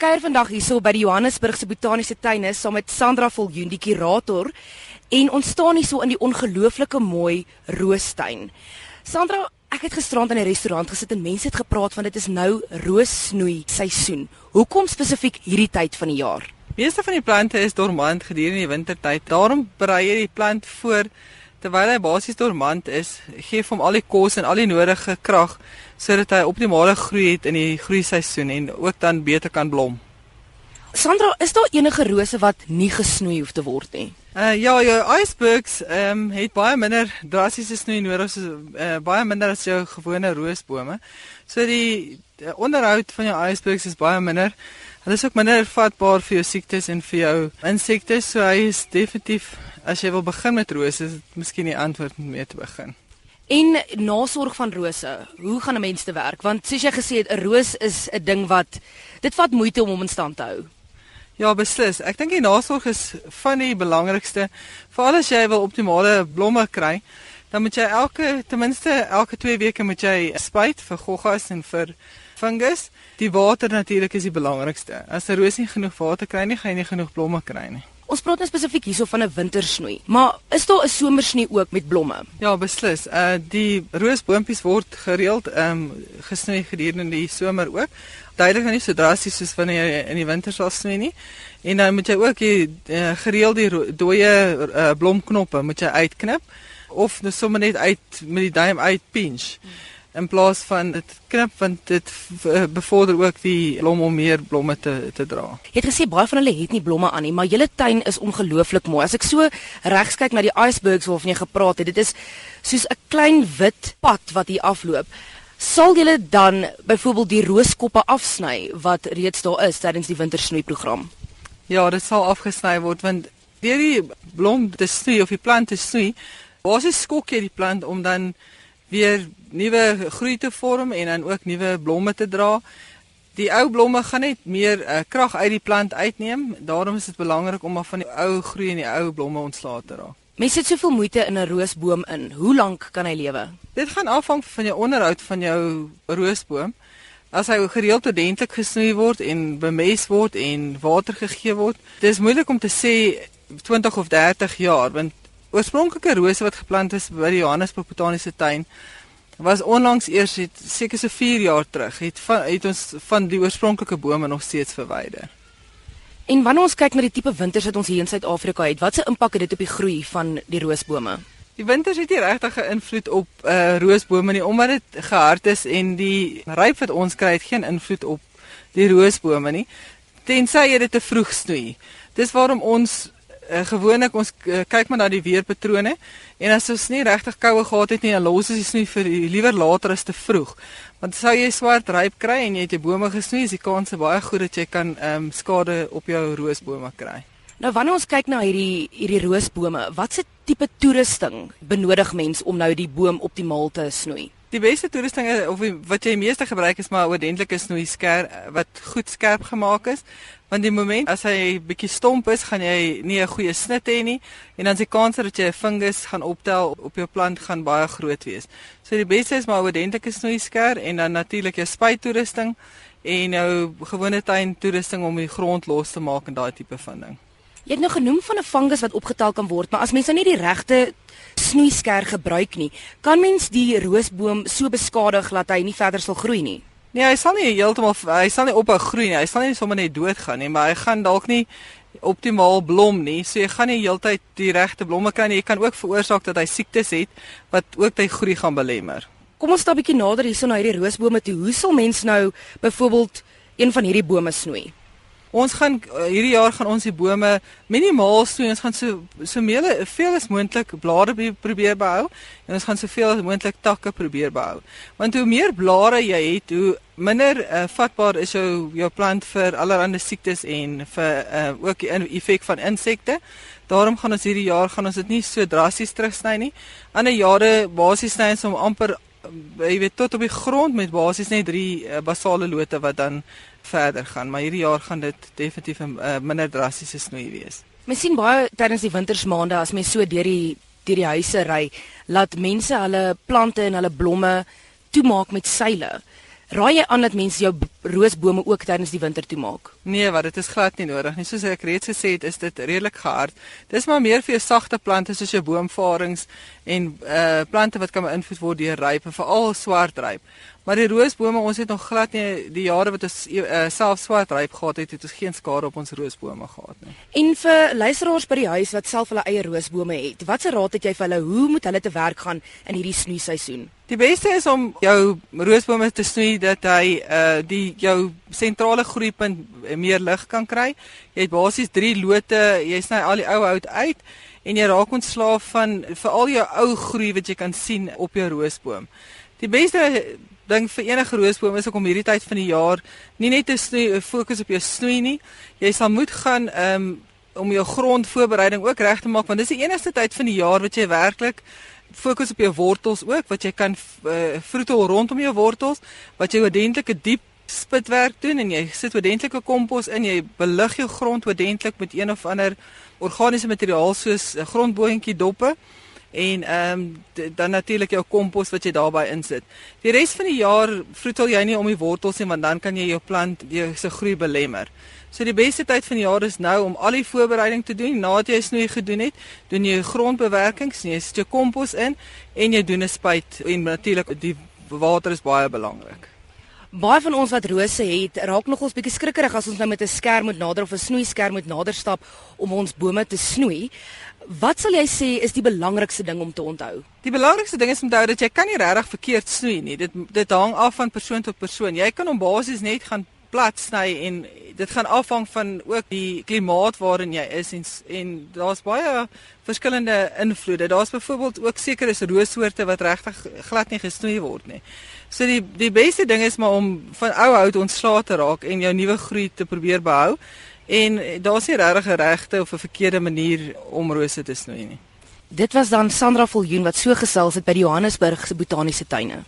kuier vandag hierso by die Johannesburgse Botaniese Tuine saam met Sandra Voljoen, die kurator, en ons staan hierso in die ongelooflike mooi roostuin. Sandra, ek het gisterand in 'n restaurant gesit en mense het gepraat van dit is nou roossnoei seisoen. Hoekom spesifiek hierdie tyd van die jaar? Meeste van die plante is dormant gedurende die wintertyd. Daarom berei jy die plant voor terwyl hy basies dormant is, gee hom al die kos en al die nodige krag sodat hy optimale groei het in die groeiseisoen en ook dan beter kan blom. Sandra, is daar enige rose wat nie gesnoei hoef te word nie? Uh ja, jou icebergs ehm um, het baie minder drastiese snoei nodig, so uh, baie minder as jou gewone roosbome. So die, die onderhoud van jou icebergs is baie minder. Hulle is ook minder vatbaar vir jou siektes en vir jou insekte, so hy is definitief as jy wil begin met rose, is dit miskien die antwoord om mee te begin. En nasorg van rose, hoe gaan 'n mens te werk? Want soos jy gesê het, 'n roos is 'n ding wat dit vat moeite om hom in stand te hou. Ja, beslis. Ek dink die nasorg is van die belangrikste. Veral as jy wil optimale blomme kry, dan moet jy elke ten minste elke 2 weke moet jy spuit vir goggas en vir fungus. Die water natuurlik is die belangrikste. As 'n roos nie genoeg water kry nie, gaan jy nie genoeg blomme kry nie. Ons praat nou spesifiek hierso van 'n wintersnoei, maar is daar 'n somersnoei ook met blomme? Ja, beslis. Uh die roosboontjies word gereeld ehm um, gesnoei gedurende die somer ook. Duidelik nou nie so drasties soos wanneer jy in die winter sal snoei nie. En dan moet jy ook die uh, gereeld die dooie uh, blomknoppe moet jy uitknip of net sommer net uit met die duim uit pinch. Hmm in plaas van dit knip want dit eh, bevorder ook die blom om meer blomme te te dra. Jy het gesê baie van hulle het nie blomme aan nie, maar julle tuin is ongelooflik mooi. As ek so regs kyk na die icebergs waarvan jy gepraat het, dit is soos 'n klein wit pad wat hier afloop. Sal julle dan byvoorbeeld die rooskoppe afsny wat reeds daar is tydens die wintersnoei program? Ja, dit sal afgesny word want deur die blom te snoei of die plant te snoei, waar is skok jy die plant om dan weer nuwe groei te vorm en dan ook nuwe blomme te dra. Die ou blomme gaan net meer uh, krag uit die plant uitneem. Daarom is dit belangrik om maar van die ou groei en die ou blomme ontslae te raak. Mense sit soveel moeite in 'n roosboom in. Hoe lank kan hy lewe? Dit gaan afhang van jou onderhoud van jou roosboom. As hy gereeld ordentlik gesnoei word en bemest word en water gegee word, dis moeilik om te sê 20 of 30 jaar want oorspronklike rose wat geplant is by die Johannesburg Botaniese Tuin was onlangs eers het seker so 4 jaar terug het van het ons van die oorspronklike bome nog steeds verwyder. En wanneer ons kyk na die tipe winters wat ons hier in Suid-Afrika het, wat se impak het dit op die groei van die roosbome? Die winters het nie regtig 'n invloed op uh roosbome nie omdat dit gehard is en die ryp wat ons kry het geen invloed op die roosbome nie tensy jy dit te vroeg snoei. Dis waarom ons uh, gewoonlik ons uh, kyk maar na die weerpatrone en as ons nie regtig koue gehad het nie, dan los ons dit nie vir liewer later as te vroeg. Want sou jy swart ryp kry en jy het jou bome gesnoei, is die kans baie goed dat jy kan ehm um, skade op jou roosbome kry. Nou wanneer ons kyk na hierdie hierdie roosbome, watse tipe toerusting benodig mens om nou die boom optimaal te snoei? Die beste toerusting of wat jy meeste gebruik is maar 'n oordentlike snoei skerp wat goed skerp gemaak is. Want die oomblik as hy bietjie stomp is, gaan jy nie 'n goeie snit hê nie en dan se kans dat jy 'n fungus gaan optel op jou plant gaan baie groot wees. So die beste is maar 'n oordentlike snoei skerp en dan natuurlik jou spuit toerusting en jou gewone tuin toerusting om die grond los te maak en daai tipe van ding. Jy het nou genoem van 'n fungus wat opgetel kan word, maar as mens nou nie die regte snoeisker gebruik nie, kan mens die roosboom so beskadig dat hy nie verder sal groei nie. Nee, hy sal nie heeltemal hy sal nie ophou groei nie. Hy sal nie sommer net doodgaan nie, maar hy gaan dalk nie optimaal blom nie. So jy gaan nie heeltyd die regte blomme kry nie. Jy kan ook veroorsaak dat hy siektes het wat ook sy groei gaan belemmer. Kom ons stap 'n bietjie nader hierso na hierdie roosbome toe. Hoe sal mens nou byvoorbeeld een van hierdie bome snoei? Ons gaan uh, hierdie jaar gaan ons die bome minimaal snoei. Ons gaan so so meele veel as moontlik blare probeer behou en ons gaan soveel as moontlik takke probeer behou. Want hoe meer blare jy het, hoe minder uh, vatbaar is jou jou plant vir allerlei siektes en vir uh, ook die effek van insekte. Daarom gaan ons hierdie jaar gaan ons dit nie so drasties terugsny nie. Ander jare basies sny ons om amper jy weet tot op die grond met basies net drie uh, basale lote wat dan verder gaan, maar hierdie jaar gaan dit definitief 'n uh, minder drastiese snoei wees. Mens sien baie tydens die wintersmaande as mens so deur die deur die huise ry, laat mense hulle plante en hulle blomme toemaak met seile. Raai jy aan dat mense jou roosbome ook tydens die winter toemaak? Nee, wat dit is glad nie nodig nie. Soos ek reeds gesê het, is dit redelik gehard. Dis maar meer vir jou sagte plante soos jou boomvarings en uh plante wat kan beïnvloed word deur ryp en veral swart ryp. Maar die roosbome, ons het nog glad nie die jare wat ons uh, self swart ryp gehad het, het ons geen skade op ons roosbome gehad nie. En vir luisteraars by die huis wat self hulle eie roosbome het, watse raad het jy vir hulle hoe moet hulle te werk gaan in hierdie snoeiseisoen? Die beste is om jou roosbome te snoei dat hy uh die jou sentrale groeipunt meer lig kan kry. Jy het basies 3 lote, jy sny al die ou hout uit en jy raak ontslaaf van veral jou ou groei wat jy kan sien op jou roosboom. Die beste ding vir enige roosboom is om hierdie tyd van die jaar nie net te snoei, fokus op jou snoei nie. Jy sal moet gaan um om jou grondvoorbereiding ook reg te maak want dis die enigste tyd van die jaar wat jy werklik fokus op jou wortels ook wat jy kan uh, vroetel rondom jou wortels wat jy ordentlike diep spitwerk doen en jy sit ordentlike kompos in jy belig jou grond ordentlik met een of ander organiese materiaal soos 'n grondboontjie doppe en ehm um, dan natuurlik jou kompos wat jy daarbey insit. Die res van die jaar vroetel jy nie om die wortels nie want dan kan jy jou plant jou se groei belemmer. So die beste tyd van die jaar is nou om al die voorbereiding te doen. Nadat jy snoei gedoen het, doen jy grondbewerking, jy jou kompos in en jy doen 'n spuit en natuurlik die water is baie belangrik. Baie van ons wat rose het, raak nog ons bietjie skrikkerig as ons nou met 'n skerm moet nader of 'n snoeiskerm moet nader stap om ons bome te snoei. Wat sal jy sê is die belangrikste ding om te onthou? Die belangrikste ding is om te onthou dat jy kan nie regtig verkeerd snoei nie. Dit dit hang af van persoon tot persoon. Jy kan hom basies net gaan plat sny en dit gaan afhang van ook die klimaat waarin jy is en en daar's baie verskillende invloede. Daar's byvoorbeeld ook sekere roossoorte wat regtig glad nie gesnoei word nie. So die die beste ding is maar om van ou hout ontslae te raak en jou nuwe groei te probeer behou. En daar's nie regtig 'n regte of 'n verkeerde manier om rose te snoei nie. Dit was dan Sandra Viljoen wat so gesels het by die Johannesburg se botaniese tuine.